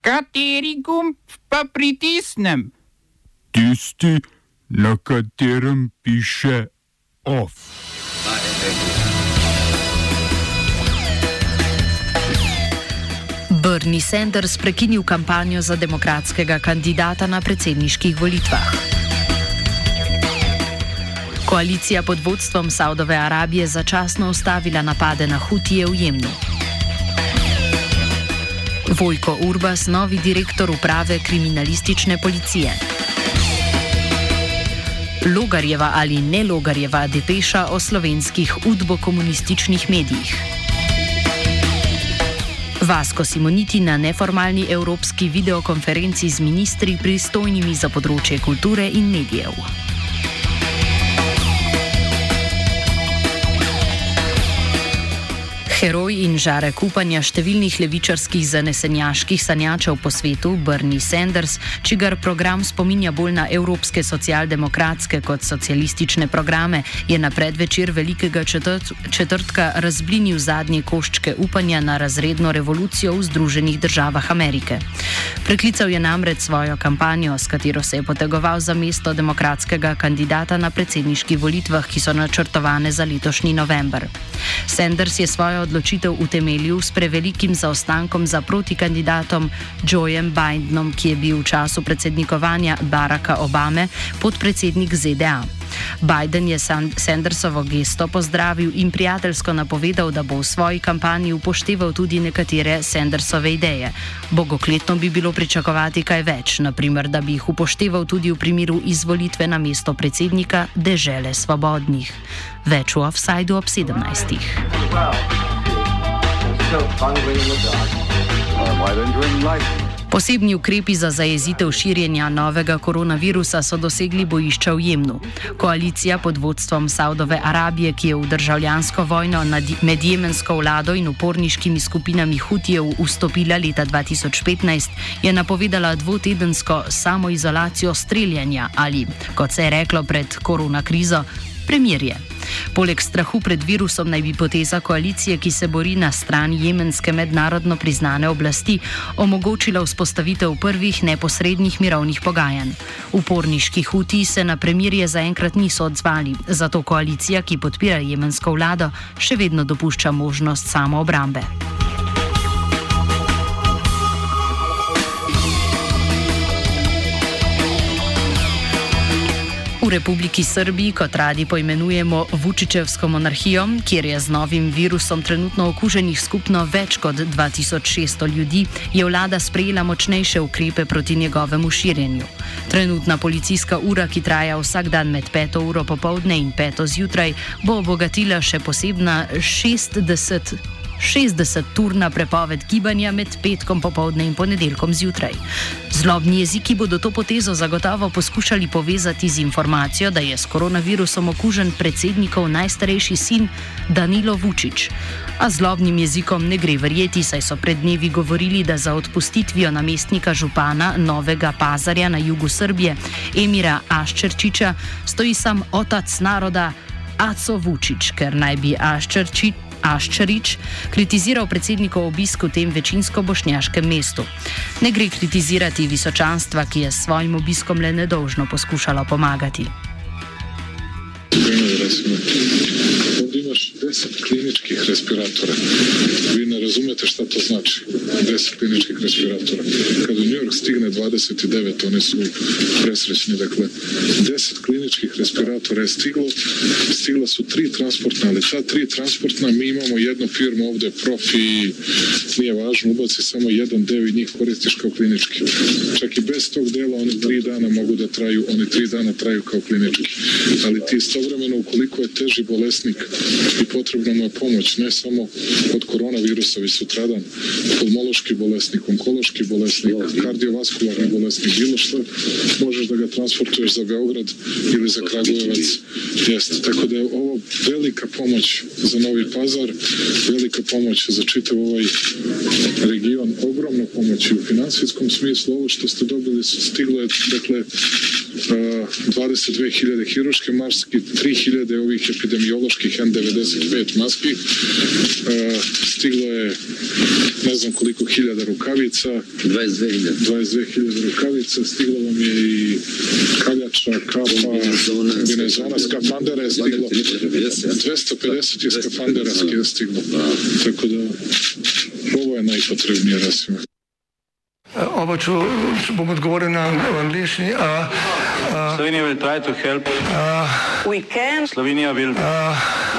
Kateri gumb pa pritisnem? Tisti, na katerem piše OF. Bernie Sanders prekinil kampanjo za demokratskega kandidata na predsedniških volitvah. Koalicija pod vodstvom Saudove Arabije začasno ustavila napade na Hutije v Jemnu. Vojko Urbas, novi direktor uprave kriminalistične policije. Logarjeva ali ne Logarjeva depeša o slovenskih udbo-komunističnih medijih. Vasko Simoniti na neformalni evropski videokonferenci z ministri pristojnimi za področje kulture in medijev. Heroj in žarek upanja številnih levičarskih zanesenjaških sanjačev po svetu, Bernie Sanders, čigar program spominja bolj na evropske socialdemokratske kot socialistične programe, je na predvečer velikega četrt, četrtka razblinil zadnje koščke upanja na razredno revolucijo v Združenih državah Amerike. Preklical je namreč svojo kampanjo, s katero se je potegoval za mesto demokratskega kandidata na predsedniških volitvah, ki so načrtovane za letošnji november. Sanders je svojo odločitev utemeljil s prevelikim zaostankom za protikandidatom Joeem Bidenom, ki je bil v času predsednikovanja Baracka Obame podpredsednik ZDA. Biden je Sandersovo gesto pozdravil in prijateljsko napovedal, da bo v svoji kampanji upošteval tudi nekatere Sandersove ideje. Bogokletno bi bilo pričakovati kaj več, naprimer, da bi jih upošteval tudi v primeru izvolitve na mesto predsednika Dežele Svobodnih. Več v offsajdu ob 17. Wow. Posebni ukrepi za zajezitev širjenja novega koronavirusa so dosegli bojišča v Jemnu. Koalicija pod vodstvom Saudove Arabije, ki je v državljansko vojno med jemensko vlado in uporniškimi skupinami Hutijev vstopila leta 2015, je napovedala dvotedensko samoizolacijo streljanja ali, kot se je reklo pred koronakrizo, premirje. Poleg strahu pred virusom naj bi poteza koalicije, ki se bori na strani jemenske mednarodno priznane oblasti, omogočila vzpostavitev prvih neposrednih mirovnih pogajanj. Uporniški huti se na premirje zaenkrat niso odzvali, zato koalicija, ki podpira jemensko vlado, še vedno dopušča možnost samoobrambe. Republiki Srbiji, kot radi poimenujemo Vučičevsko monarhijo, kjer je z novim virusom trenutno okuženih skupno več kot 2600 ljudi, je vlada sprejela močnejše ukrepe proti njegovemu širjenju. Trenutna policijska ura, ki traja vsak dan med 5 uro popovdne in 5 zjutraj, bo obogatila še posebna 60. 60-turna prepoved gibanja med petkom popovdne in ponedeljkom zjutraj. Zlobni jeziki bodo to potezo zagotovo poskušali povezati z informacijo, da je s koronavirusom okužen predsednikov najstarejši sin Danilo Vučić. A zlobnim jezikom ne gre verjeti, saj so pred dnevi govorili, da za odpustitvijo namestnika župana Novega Pazarja na jugu Srbije, Emira Aščerčiča, stoji sam otac naroda Aco Vučić, ker naj bi Aščerčič. Aščarič kritiziral predsednikov obisk v tem večinsko bošnjaškem mestu. Ne gre kritizirati visočanstva, ki je s svojim obiskom le nedolžno poskušalo pomagati. Thank you. 40 kliničkih respiratora. Vi ne razumete šta to znači. 10 kliničkih respiratora. Kad u New York stigne 29, oni su presrećni. Dakle, 10 kliničkih respiratora je stiglo. Stigla su tri transportna, ali ta tri transportna mi imamo jednu firmu ovde, profi, nije važno, ubaci samo jedan deo i njih koristiš kao klinički. Čak i bez tog dela oni tri dana mogu da traju, oni tri dana traju kao klinički. Ali ti istovremeno, ukoliko je teži bolesnik, i potrebna mu je pomoć, ne samo od koronavirusa, već sutradan, pulmološki bolesnik, onkološki bolesnik, kardiovaskularni bolesnik, bilo što, možeš da ga transportuješ za Beograd ili za Kragujevac. Jeste. Tako da je ovo velika pomoć za Novi Pazar, velika pomoć za čitav ovaj region, ogromna pomoć i u finansijskom smislu. Ovo što ste dobili su stigle, dakle, 22.000 hiruške maski, 3.000 ovih epidemioloških N95 maski. Stiglo je ne znam koliko hiljada rukavica. 22 hiljada rukavica, stiglo vam je i kaljača, kapa, kombinezona, skafandera je stiglo. 250 je skafandera je stiglo. Tako da ovo je najpotrebnije rasima. Ovo ću, bom odgovoril na angliški. Slovenija will try to help. Uh, we can. Slovenija will uh,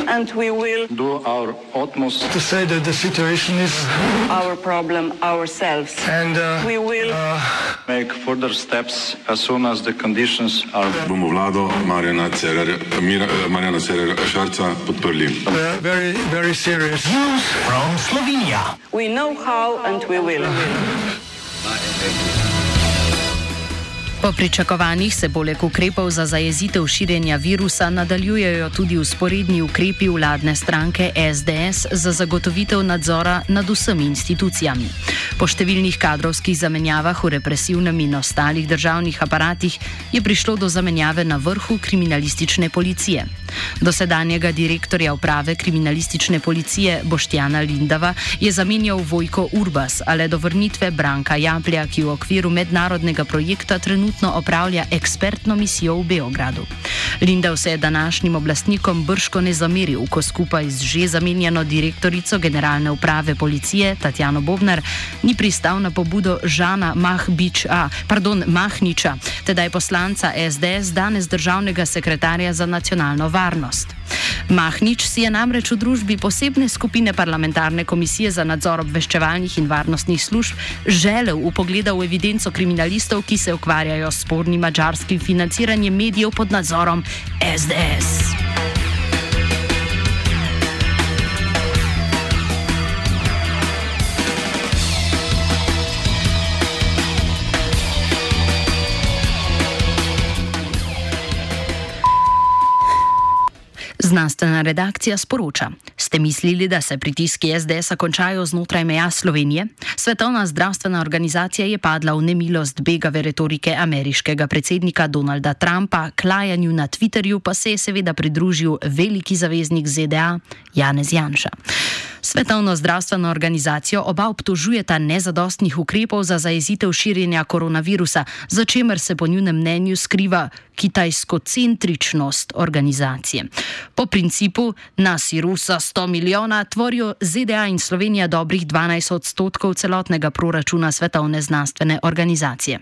and we will do our utmost. To say that the situation is our problem ourselves. And uh, we will uh, make further steps as soon as the conditions are. Bomo vlado Marjana Cererera Šarca podprli. Very, very serious news from Slovenia. We know how and we will. Po pričakovanjih se poleg ukrepov za zajezitev širjenja virusa nadaljujejo tudi usporedni ukrepi vladne stranke SDS za zagotovitev nadzora nad vsemi institucijami. Po številnih kadrovskih zamenjavah v represivnem in ostalih državnih aparatih je prišlo do zamenjave na vrhu kriminalistične policije. Dosedanjega direktorja uprave kriminalistične policije Boštjana Lindava je zamenjal Vojko Urbas, ale do vrnitve Branka Japlja, ki v okviru mednarodnega projekta trenutno opravlja ekspertno misijo v Beogradu. Lindav se je današnjim oblastnikom brško ne zameril, ko skupaj z že zamenjano direktorico generalne uprave policije Tatjano Bobnar ni pristal na pobudo Žana Mahbiča, pardon, Mahniča, tedaj poslanca SDS, danes državnega sekretarja za nacionalno varnost varnost. Mahnič si je namreč v družbi posebne skupine parlamentarne komisije za nadzor obveščevalnih in varnostnih služb želel upogleda v evidenco kriminalistov, ki se ukvarjajo s spornim mačarskim financiranjem medijev pod nadzorom SDS. Znanstvena redakcija sporoča: Ste mislili, da se pritiski SDS-a končajo znotraj meja Slovenije? Svetovna zdravstvena organizacija je padla v nemilost begave retorike ameriškega predsednika Donalda Trumpa, klajanju na Twitterju pa se je seveda pridružil veliki zaveznik ZDA Janez Janša. Svetovno zdravstveno organizacijo oba obtožujeta nezadostnih ukrepov za zajezitev širjenja koronavirusa, za čemer se po njunem mnenju skriva kitajsko-centričnost organizacije. Po principu nas je Rusa 100 milijona, tvorijo ZDA in Slovenija dobrih 12 odstotkov celotnega proračuna Svetovne znanstvene organizacije.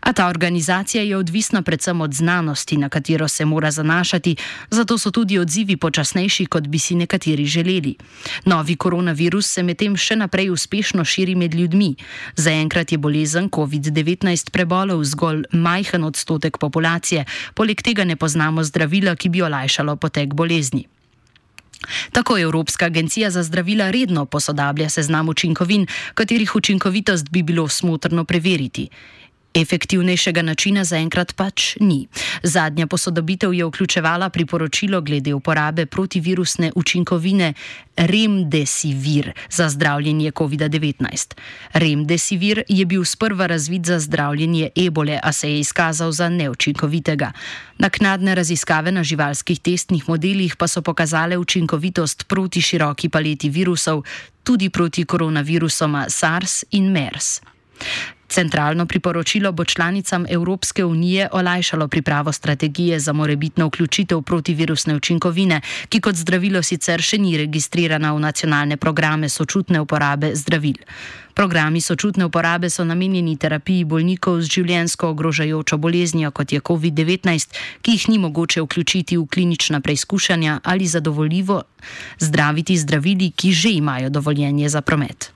A ta organizacija je odvisna predvsem od znanosti, na katero se mora zanašati, zato so tudi odzivi počasnejši, kot bi si nekateri želeli. Novi koronavirus se medtem še naprej uspešno širi med ljudmi. Zaenkrat je bolezen COVID-19 prebolel zgolj majhen odstotek populacije poleg tega ne poznamo zdravila, ki bi olajšalo potek bolezni. Tako Evropska agencija za zdravila redno posodablja seznam učinkovin, katerih učinkovitost bi bilo smotrno preveriti. Efektivnejšega načina zaenkrat pač ni. Zadnja posodobitev je vključevala priporočilo glede uporabe protivirusne učinkovine Remdesivir za zdravljenje COVID-19. Remdesivir je bil sprva razvit za zdravljenje ebole, a se je izkazal za neučinkovitega. Naknadne raziskave na živalskih testnih modelih pa so pokazale učinkovitost proti široki paleti virusov, tudi proti koronavirusoma SARS in MERS. Centralno priporočilo bo članicam Evropske unije olajšalo pripravo strategije za morebitno vključitev protivirusne učinkovine, ki kot zdravilo sicer še ni registrirana v nacionalne programe sočutne uporabe zdravil. Programi sočutne uporabe so namenjeni terapiji bolnikov z življensko ogrožajočo boleznijo, kot je COVID-19, ki jih ni mogoče vključiti v klinična preizkušanja ali zadovoljivo zdraviti zdravili, ki že imajo dovoljenje za promet.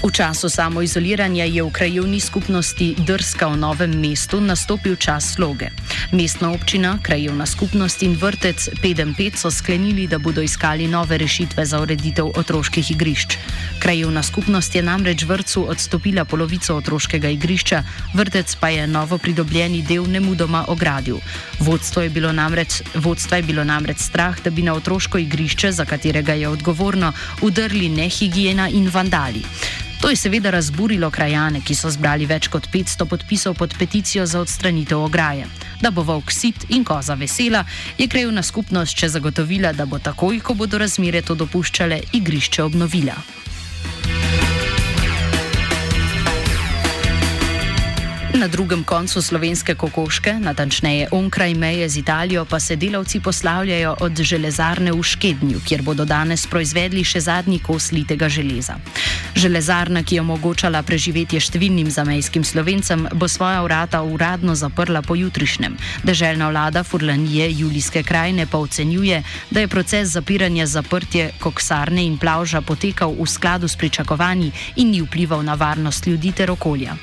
V času samoizoliranja je v krajovni skupnosti Drska v novem mestu nastopil čas sloge. Mestna občina, krajovna skupnost in vrtec 5-5 so sklenili, da bodo iskali nove rešitve za ureditev otroških igrišč. Krajovna skupnost je namreč vrtcu odstopila polovico otroškega igrišča, vrtec pa je novo pridobljeni del nemudoma ogradil. Vodstvo je bilo namreč, vodstva je bilo namreč strah, da bi na otroško igrišče, za katerega je odgovorno, udrli nehigiena in vandali. To je seveda razburilo krajane, ki so zbrali več kot 500 podpisov pod peticijo za odstranitev ograje. da bo volk sit in koza vesela, je krajevna skupnost še zagotovila, da bo takoj, ko bodo razmere to dopuščale, igrišče obnovila. Na drugem koncu slovenske kokoške, natančneje onkraj meje z Italijo, pa se delavci poslavljajo od železarne v Škednju, kjer bodo danes proizvedli še zadnji kos litega železa. Železarna, ki je omogočala preživetje številnim zamejskim slovencem, bo svoja vrata uradno zaprla po jutrišnjem. Državna vlada Furlanije Julijske krajine pa ocenjuje, da je proces zapiranja zaprtje koksarne in plavža potekal v skladu s pričakovanji in ni vplival na varnost ljudi ter okolja.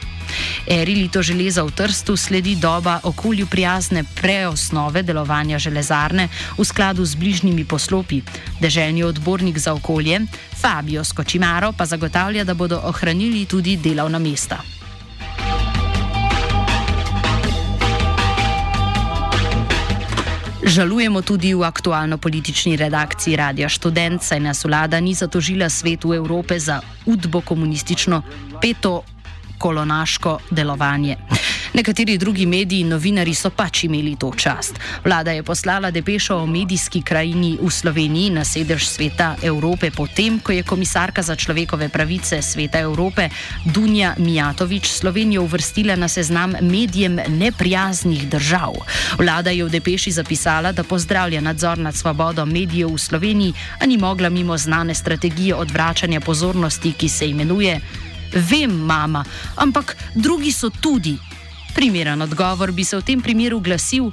Eri lito železa v Trstu sledi doba okolju prijazne preosnove delovanja železarne v skladu z bližnjimi poslopi. Deželni odbornik za okolje Fabio Skočimaro pa zagotavlja, da bodo ohranili tudi delovna mesta. Žalujemo tudi v aktualno-politični redakciji Radia Student, saj nas vlada ni zatožila svetu Evrope za udbo komunistično peto kolonaško delovanje. Nekateri drugi mediji in novinari so pač imeli to čast. Vlada je poslala depešo o medijski krajini v Sloveniji na sedež sveta Evrope, potem ko je komisarka za človekove pravice sveta Evrope Dunja Mijatovič Slovenijo uvrstila na seznam medijem neprijaznih držav. Vlada je v depeši zapisala, da pozdravlja nadzor nad svobodo medijev v Sloveniji, a ni mogla mimo znane strategije odvračanja pozornosti, ki se imenuje Vem, mama, ampak drugi so tudi. Primeren odgovor bi se v tem primeru glasil: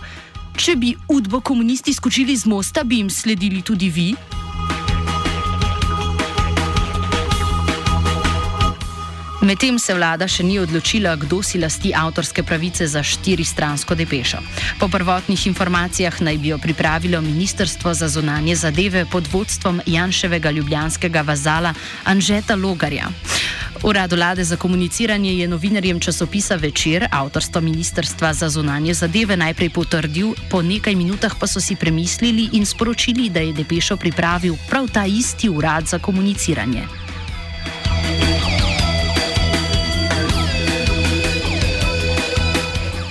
Če bi udbo komunisti skočili z mosta, bi jim sledili tudi vi. Medtem se vlada še ni odločila, kdo si lasti avtorske pravice za štiristransko depešo. Po prvotnih informacijah naj bi jo pripravilo Ministrstvo za zunanje zadeve pod vodstvom Janševega ljubljanskega vazala Anžeta Logarja. Urad vlade za komuniciranje je novinarjem časopisa Večer, avtorstvo Ministrstva za zunanje zadeve, najprej potrdil, po nekaj minutah pa so si premislili in sporočili, da je depešo pripravil prav ta isti urad za komuniciranje.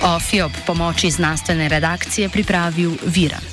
OFI ob pomoči znanstvene redakcije pripravil Virant.